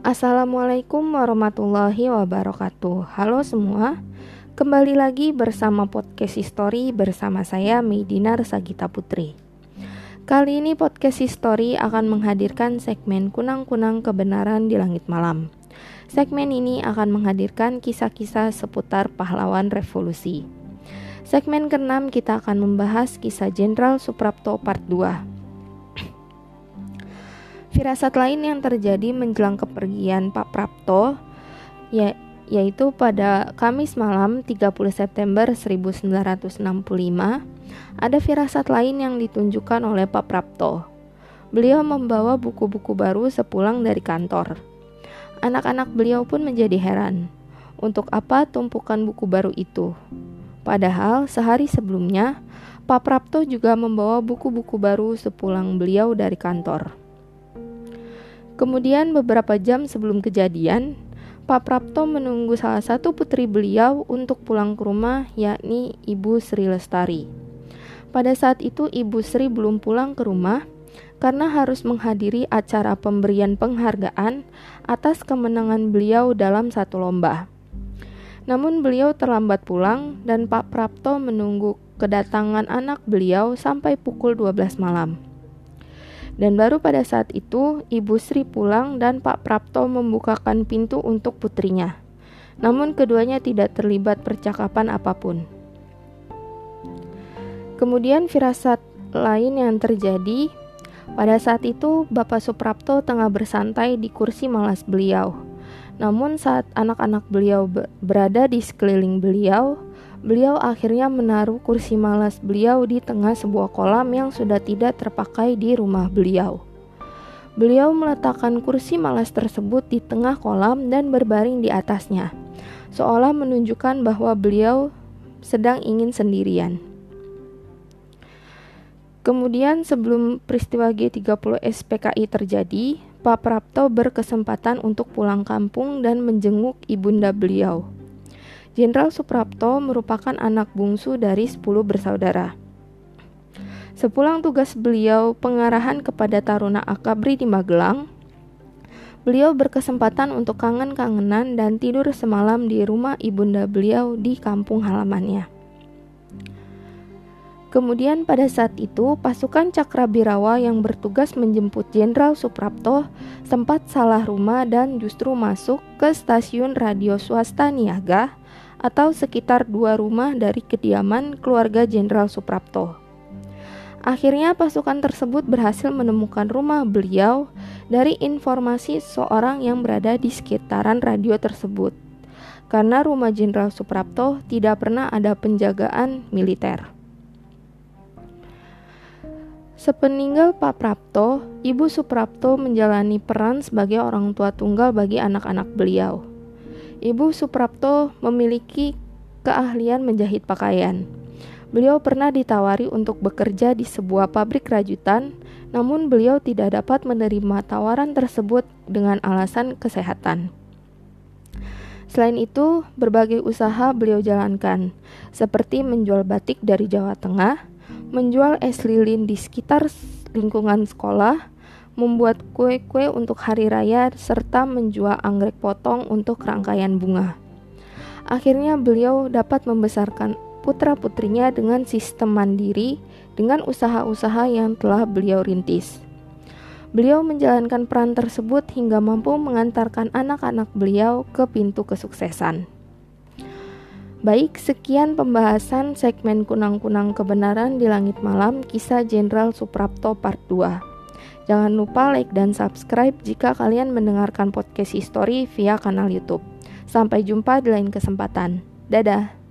Assalamualaikum warahmatullahi wabarakatuh. Halo semua, kembali lagi bersama podcast History bersama saya Medina Sagita Putri. Kali ini podcast History akan menghadirkan segmen kunang-kunang kebenaran di langit malam. Segmen ini akan menghadirkan kisah-kisah seputar pahlawan revolusi. Segmen keenam kita akan membahas kisah Jenderal Suprapto Part 2 Firasat lain yang terjadi menjelang kepergian Pak Prapto ya, yaitu pada Kamis malam 30 September 1965 ada firasat lain yang ditunjukkan oleh Pak Prapto. Beliau membawa buku-buku baru sepulang dari kantor. Anak-anak beliau pun menjadi heran. Untuk apa tumpukan buku baru itu? Padahal sehari sebelumnya, Pak Prapto juga membawa buku-buku baru sepulang beliau dari kantor. Kemudian beberapa jam sebelum kejadian, Pak Prapto menunggu salah satu putri beliau untuk pulang ke rumah, yakni Ibu Sri Lestari. Pada saat itu Ibu Sri belum pulang ke rumah karena harus menghadiri acara pemberian penghargaan atas kemenangan beliau dalam satu lomba. Namun beliau terlambat pulang dan Pak Prapto menunggu kedatangan anak beliau sampai pukul 12 malam. Dan baru pada saat itu, Ibu Sri pulang dan Pak Prapto membukakan pintu untuk putrinya. Namun keduanya tidak terlibat percakapan apa pun. Kemudian firasat lain yang terjadi pada saat itu Bapak Suprapto tengah bersantai di kursi malas beliau. Namun saat anak-anak beliau berada di sekeliling beliau, beliau akhirnya menaruh kursi malas beliau di tengah sebuah kolam yang sudah tidak terpakai di rumah beliau. Beliau meletakkan kursi malas tersebut di tengah kolam dan berbaring di atasnya, seolah menunjukkan bahwa beliau sedang ingin sendirian. Kemudian sebelum peristiwa G30 SPKI terjadi, Pak Prapto berkesempatan untuk pulang kampung dan menjenguk ibunda beliau. Jenderal Suprapto merupakan anak bungsu dari 10 bersaudara. Sepulang tugas beliau pengarahan kepada Taruna Akabri di Magelang, beliau berkesempatan untuk kangen-kangenan dan tidur semalam di rumah ibunda beliau di kampung halamannya. Kemudian pada saat itu, pasukan Cakrabirawa yang bertugas menjemput Jenderal Suprapto sempat salah rumah dan justru masuk ke stasiun radio swasta Niaga atau sekitar dua rumah dari kediaman keluarga Jenderal Suprapto. Akhirnya pasukan tersebut berhasil menemukan rumah beliau dari informasi seorang yang berada di sekitaran radio tersebut. Karena rumah Jenderal Suprapto tidak pernah ada penjagaan militer. Sepeninggal Pak Prapto, Ibu Suprapto menjalani peran sebagai orang tua tunggal bagi anak-anak beliau. Ibu Suprapto memiliki keahlian menjahit pakaian. Beliau pernah ditawari untuk bekerja di sebuah pabrik rajutan, namun beliau tidak dapat menerima tawaran tersebut dengan alasan kesehatan. Selain itu, berbagai usaha beliau jalankan, seperti menjual batik dari Jawa Tengah, menjual es lilin di sekitar lingkungan sekolah, membuat kue-kue untuk hari raya, serta menjual anggrek potong untuk rangkaian bunga. Akhirnya beliau dapat membesarkan putra-putrinya dengan sistem mandiri dengan usaha-usaha yang telah beliau rintis. Beliau menjalankan peran tersebut hingga mampu mengantarkan anak-anak beliau ke pintu kesuksesan. Baik, sekian pembahasan segmen kunang-kunang kebenaran di langit malam kisah Jenderal Suprapto part 2. Jangan lupa like dan subscribe jika kalian mendengarkan podcast history via kanal YouTube. Sampai jumpa di lain kesempatan. Dadah.